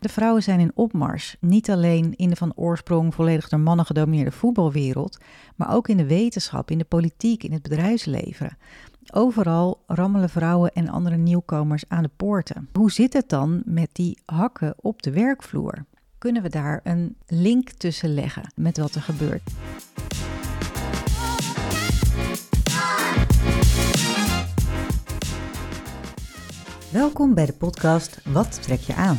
De vrouwen zijn in opmars, niet alleen in de van oorsprong volledig door mannen gedomineerde voetbalwereld, maar ook in de wetenschap, in de politiek, in het bedrijfsleven. Overal rammelen vrouwen en andere nieuwkomers aan de poorten. Hoe zit het dan met die hakken op de werkvloer? Kunnen we daar een link tussen leggen met wat er gebeurt? Welkom bij de podcast Wat trek je aan?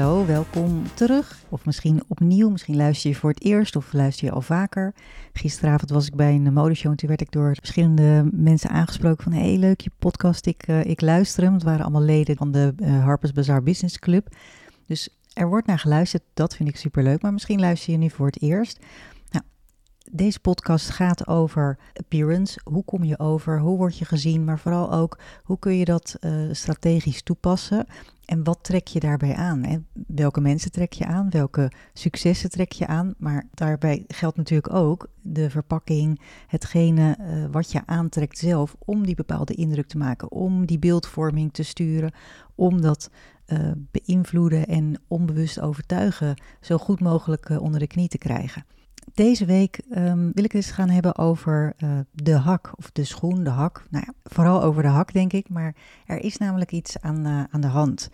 Hallo, welkom terug. Of misschien opnieuw, misschien luister je voor het eerst of luister je al vaker. Gisteravond was ik bij een modeshow en toen werd ik door verschillende mensen aangesproken van... hey, leuk je podcast, ik, eh, ik luister hem. Het waren allemaal leden van de eh, Harper's Bazaar Business Club. Dus er wordt naar geluisterd, dat vind ik superleuk. Maar misschien luister je nu voor het eerst. Nou, deze podcast gaat over appearance. Hoe kom je over? Hoe word je gezien? Maar vooral ook, hoe kun je dat eh, strategisch toepassen? En wat trek je daarbij aan? Welke mensen trek je aan? Welke successen trek je aan? Maar daarbij geldt natuurlijk ook de verpakking, hetgene eh, wat je aantrekt zelf om die bepaalde indruk te maken, om die beeldvorming te sturen, om dat eh, beïnvloeden en onbewust overtuigen zo goed mogelijk eh, onder de knie te krijgen. Deze week ehm, wil ik eens gaan hebben over eh, de hak of de schoen, de hak. Nou ja, vooral over de hak denk ik, maar er is namelijk iets aan, eh, aan de hand.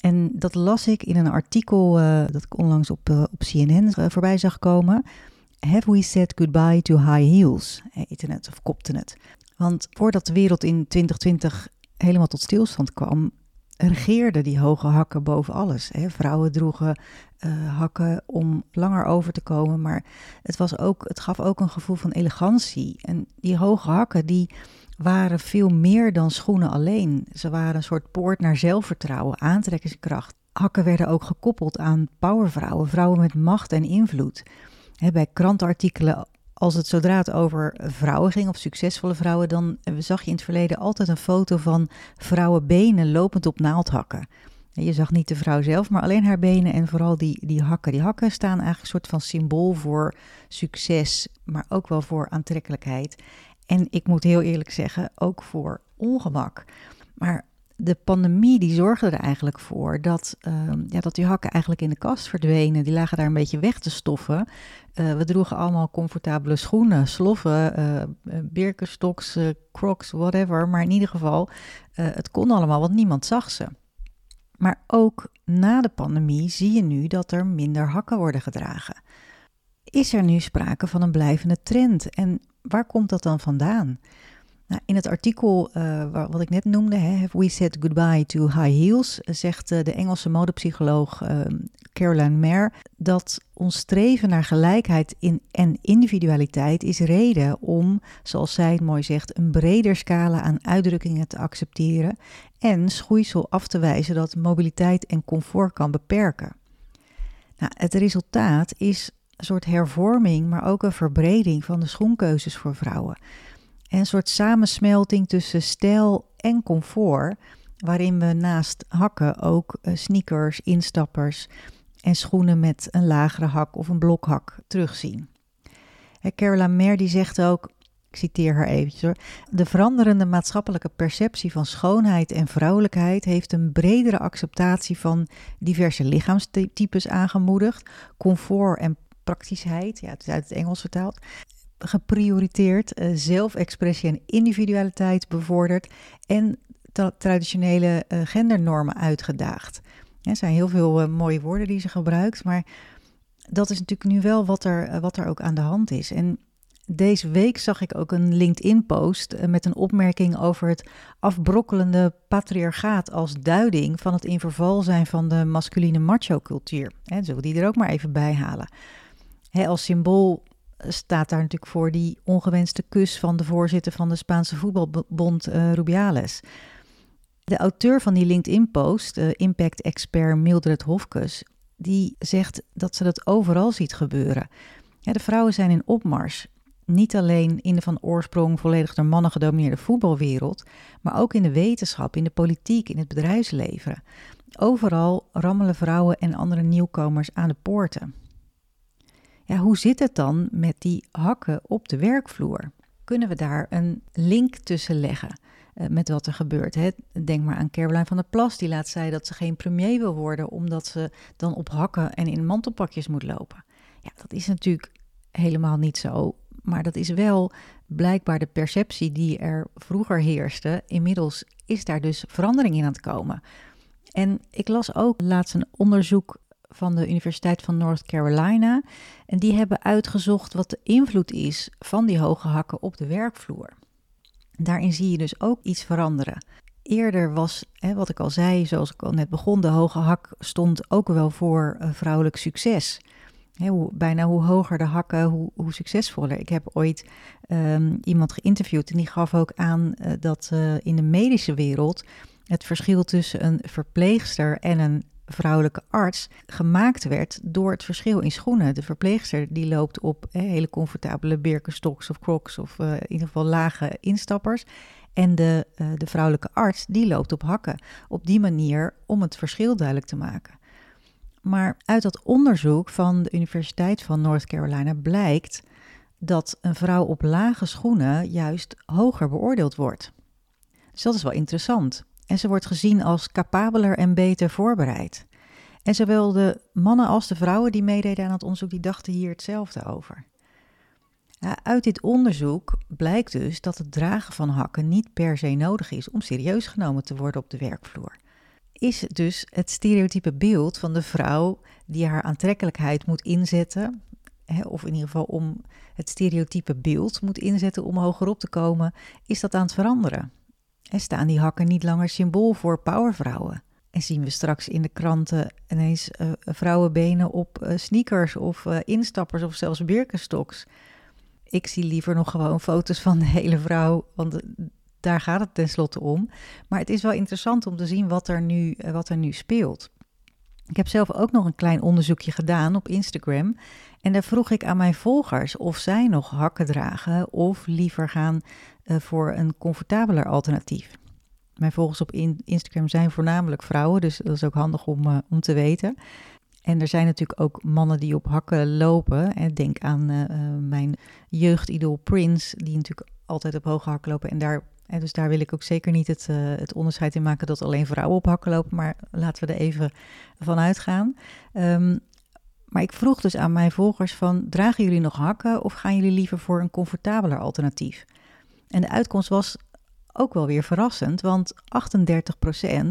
En dat las ik in een artikel eh, dat ik onlangs op, op CNN voorbij zag komen. Have we said goodbye to high heels? Heette het of kopte het. Want voordat de wereld in 2020 helemaal tot stilstand kwam, regeerden die hoge hakken boven alles. Hè. Vrouwen droegen eh, hakken om langer over te komen, maar het, was ook, het gaf ook een gevoel van elegantie. En die hoge hakken, die waren veel meer dan schoenen alleen. Ze waren een soort poort naar zelfvertrouwen, aantrekkingskracht. Hakken werden ook gekoppeld aan powervrouwen, vrouwen met macht en invloed. Bij krantartikelen als het zodra het over vrouwen ging, of succesvolle vrouwen, dan zag je in het verleden altijd een foto van vrouwenbenen lopend op naaldhakken. En Je zag niet de vrouw zelf, maar alleen haar benen en vooral die, die hakken. Die hakken staan eigenlijk een soort van symbool voor succes, maar ook wel voor aantrekkelijkheid. En ik moet heel eerlijk zeggen, ook voor ongemak. Maar de pandemie die zorgde er eigenlijk voor dat, ehm, ja, dat die hakken eigenlijk in de kast verdwenen. Die lagen daar een beetje weg te stoffen. Eh, we droegen allemaal comfortabele schoenen, sloffen, eh, eh, eh, crocs, whatever. Maar in ieder geval, het kon allemaal, want niemand zag ze. Maar ook na de pandemie zie je nu dat er minder hakken worden gedragen. Is er nu sprake van een blijvende trend? En waar komt dat dan vandaan? Nou, in het artikel eh, wat ik net noemde, hè, Have We Said Goodbye to High Heels, zegt eh, de Engelse modepsycholoog eh, Caroline Mayer dat ons streven naar gelijkheid in, en individualiteit is reden om, zoals zij het mooi zegt, een breder scala aan uitdrukkingen te accepteren en schoeisel af te wijzen dat mobiliteit en comfort kan beperken. Nou, het resultaat is een soort hervorming, maar ook een verbreding van de schoenkeuzes voor vrouwen. En een soort samensmelting tussen stijl en comfort, waarin we naast hakken ook eh, sneakers, instappers en schoenen met een lagere hak of een blokhak terugzien. Carola Mer die zegt ook, ik citeer haar eventjes hoor, de veranderende maatschappelijke perceptie van schoonheid en vrouwelijkheid heeft een bredere acceptatie van diverse lichaamstypes aangemoedigd, comfort en praktischheid, ja, het is uit het Engels vertaald, geprioriteerd, eh, zelfexpressie en individualiteit bevorderd en tra- traditionele eh, gendernormen uitgedaagd. Er zijn heel veel eh, mooie woorden die ze gebruikt, maar dat is natuurlijk nu wel wat er, wat er ook aan de hand is. En deze week zag ik ook een LinkedIn-post met een opmerking over het afbrokkelende patriarchaat als duiding van het in verval zijn van de masculine macho-cultuur. Zullen we die er ook maar even bij halen? Als symbool staat daar natuurlijk voor die ongewenste kus van de voorzitter van de Spaanse voetbalbond, uh, Rubiales. De auteur van die LinkedIn-post, uh, impact-expert Mildred Hofkes, die zegt dat ze dat overal ziet gebeuren. De vrouwen zijn in opmars. Niet alleen in de van oorsprong volledig door mannen gedomineerde voetbalwereld, maar ook in de wetenschap, in de politiek, in het bedrijfsleven. Overal rammelen vrouwen en andere nieuwkomers aan de poorten. Ja, hoe zit het dan met die hakken op de werkvloer? Kunnen we daar een link tussen leggen uh, met wat er gebeurt? Hè? Denk maar aan Caroline van der Plas, die laat zei dat ze geen premier wil worden omdat ze dan op hakken en in mantelpakjes moet lopen. Ja, dat is natuurlijk helemaal niet zo. Maar dat is wel blijkbaar de perceptie die er vroeger heerste. Inmiddels is daar dus verandering in aan het komen. En ik las ook laatst een onderzoek van de Universiteit van North Carolina. En die hebben uitgezocht wat de invloed is van die hoge hakken op de werkvloer. Daarin zie je dus ook iets veranderen. Eerder was, hè, wat ik al zei, zoals ik al net begon, de hoge hak stond ook wel voor uh, vrouwelijk succes. hoe, bijna hoe hoger de hakken, hoe, hoe succesvoller. Ik heb ooit um, iemand geïnterviewd en die gaf ook aan uh, dat uh, in de medische wereld het verschil tussen een verpleegster en een vrouwelijke arts gemaakt werd door het verschil in schoenen. De verpleegster die loopt op hè, hele comfortabele Birkenstocks of Crocs of uh, in ieder geval lage instappers. En de, uh, de vrouwelijke arts die loopt op hakken. Op die manier om het verschil duidelijk te maken. Maar uit dat onderzoek van de Universiteit van North Carolina blijkt dat een vrouw op lage schoenen juist hoger beoordeeld wordt. Dus dat is wel interessant. En ze wordt gezien als capabeler en beter voorbereid. En zowel de mannen als de vrouwen die meededen aan het onderzoek, die dachten hier hetzelfde over. uit dit onderzoek blijkt dus dat het dragen van hakken niet per se nodig is om serieus genomen te worden op de werkvloer. Is dus het stereotype beeld van de vrouw die haar aantrekkelijkheid moet inzetten, of in ieder geval om het stereotype beeld moet inzetten om hogerop te komen, is dat aan het veranderen. En staan die hakken niet langer symbool voor powervrouwen? En zien we straks in de kranten ineens uh, vrouwenbenen op uh, sneakers of uh, instappers of zelfs birkenstocks. Ik zie liever nog gewoon foto's van de hele vrouw, want daar gaat het tenslotte om. Maar het is wel interessant om te zien wat er nu, wat er nu speelt. Ik heb zelf ook nog een klein onderzoekje gedaan op Instagram. En daar vroeg ik aan mijn volgers of zij nog hakken dragen of liever gaan uh, voor een comfortabeler alternatief. Mijn volgers op in Instagram zijn voornamelijk vrouwen, dus dat is ook handig om, uh, om te weten. En er zijn natuurlijk ook mannen die op hakken lopen. En denk aan uh, mijn jeugdidool Prince, die natuurlijk altijd op hoge hakken lopen. En daar dus daar wil ik ook zeker niet het, het onderscheid in maken dat alleen vrouwen op hakken lopen, maar laten we er even van uitgaan. Um, maar ik vroeg dus aan mijn volgers van, dragen jullie nog hakken of gaan jullie liever voor een comfortabeler alternatief? En de uitkomst was ook wel weer verrassend, want 38%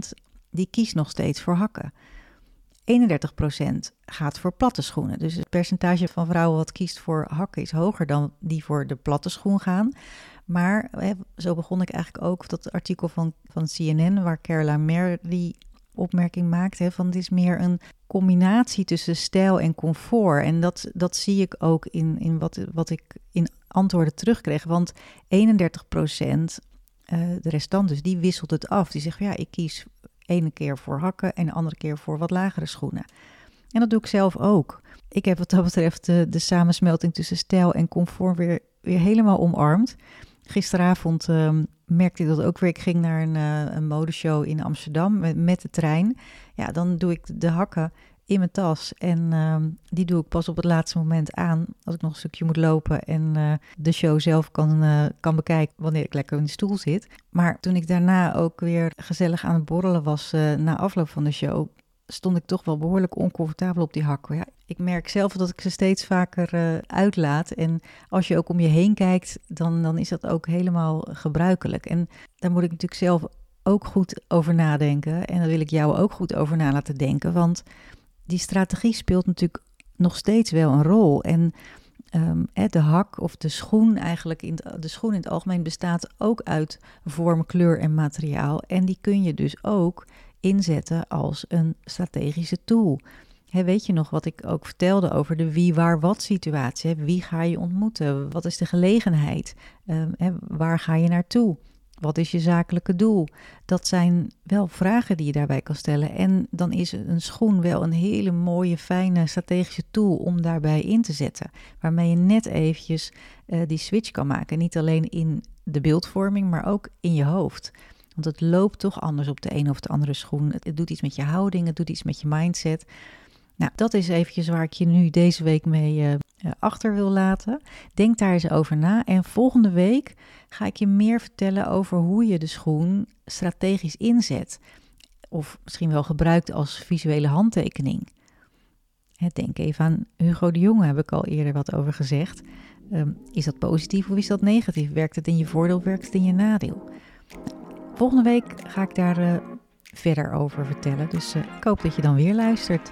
die kiest nog steeds voor hakken. 31% gaat voor platte schoenen. Dus het percentage van vrouwen wat kiest voor hakken is hoger dan die voor de platte schoen gaan. Maar hè, zo begon ik eigenlijk ook dat artikel van, van CNN, waar Caroline Mer die opmerking maakt: hè, van het is meer een combinatie tussen stijl en comfort. En dat, dat zie ik ook in, in wat, wat ik in antwoorden terugkreeg. Want 31 procent, uh, de restant dus, die wisselt het af. Die zegt, ja, ik kies ene keer voor hakken en de andere keer voor wat lagere schoenen. En dat doe ik zelf ook. Ik heb wat dat betreft de, de samensmelting tussen stijl en comfort weer, weer helemaal omarmd. Gisteravond um, merkte ik dat ook weer. Ik ging naar een, uh, een modeshow in Amsterdam met, met, de trein. Ja, dan doe ik de hakken in mijn tas. En uh, die doe ik pas op het laatste moment aan. Als ik nog een stukje moet lopen en uh, de show zelf kan, uh, kan bekijken wanneer ik lekker in de stoel zit. Maar toen ik daarna ook weer gezellig aan het borrelen was na afloop van de show, stond ik toch wel behoorlijk oncomfortabel op die hakken. Ja, ik merk zelf dat ik ze steeds vaker uh, uitlaat. En als je ook om je heen kijkt, dan, dan is dat ook helemaal gebruikelijk. En daar moet ik natuurlijk zelf ook goed over nadenken. En daar wil ik jou ook goed over na laten denken. Want die strategie speelt natuurlijk nog steeds wel een rol. En um, de hak of de schoen eigenlijk, in de schoen in het algemeen bestaat ook uit vorm, kleur en materiaal. En die kun je dus ook inzetten als een strategische tool. Weet je nog wat ik ook vertelde over de wie, waar, wat situatie? Wie ga je ontmoeten? Wat is de gelegenheid? Ehm, waar ga je naartoe? Wat is je zakelijke doel? Dat zijn wel vragen die je daarbij kan stellen. En dan is een schoen wel een hele mooie, fijne strategische tool om daarbij in te zetten. Waarmee je net eventjes uh, die switch kan maken. Niet alleen in de beeldvorming, maar ook in je hoofd. Want het loopt toch anders op de een of de andere schoen. Het doet iets met je houding, het doet iets met je mindset. Nou, dat is eventjes waar ik je nu deze week mee uh, achter wil laten. Denk daar eens over na. En volgende week ga ik je meer vertellen over hoe je de schoen strategisch inzet. Of misschien wel gebruikt als visuele handtekening. Denk even aan Hugo de Jonge, heb ik al eerder wat over gezegd. Ehm, is dat positief of is dat negatief? Werkt het in je voordeel, werkt het in je nadeel? Volgende week ga ik daar uh, verder over vertellen. Dus ik hoop dat je dan weer luistert.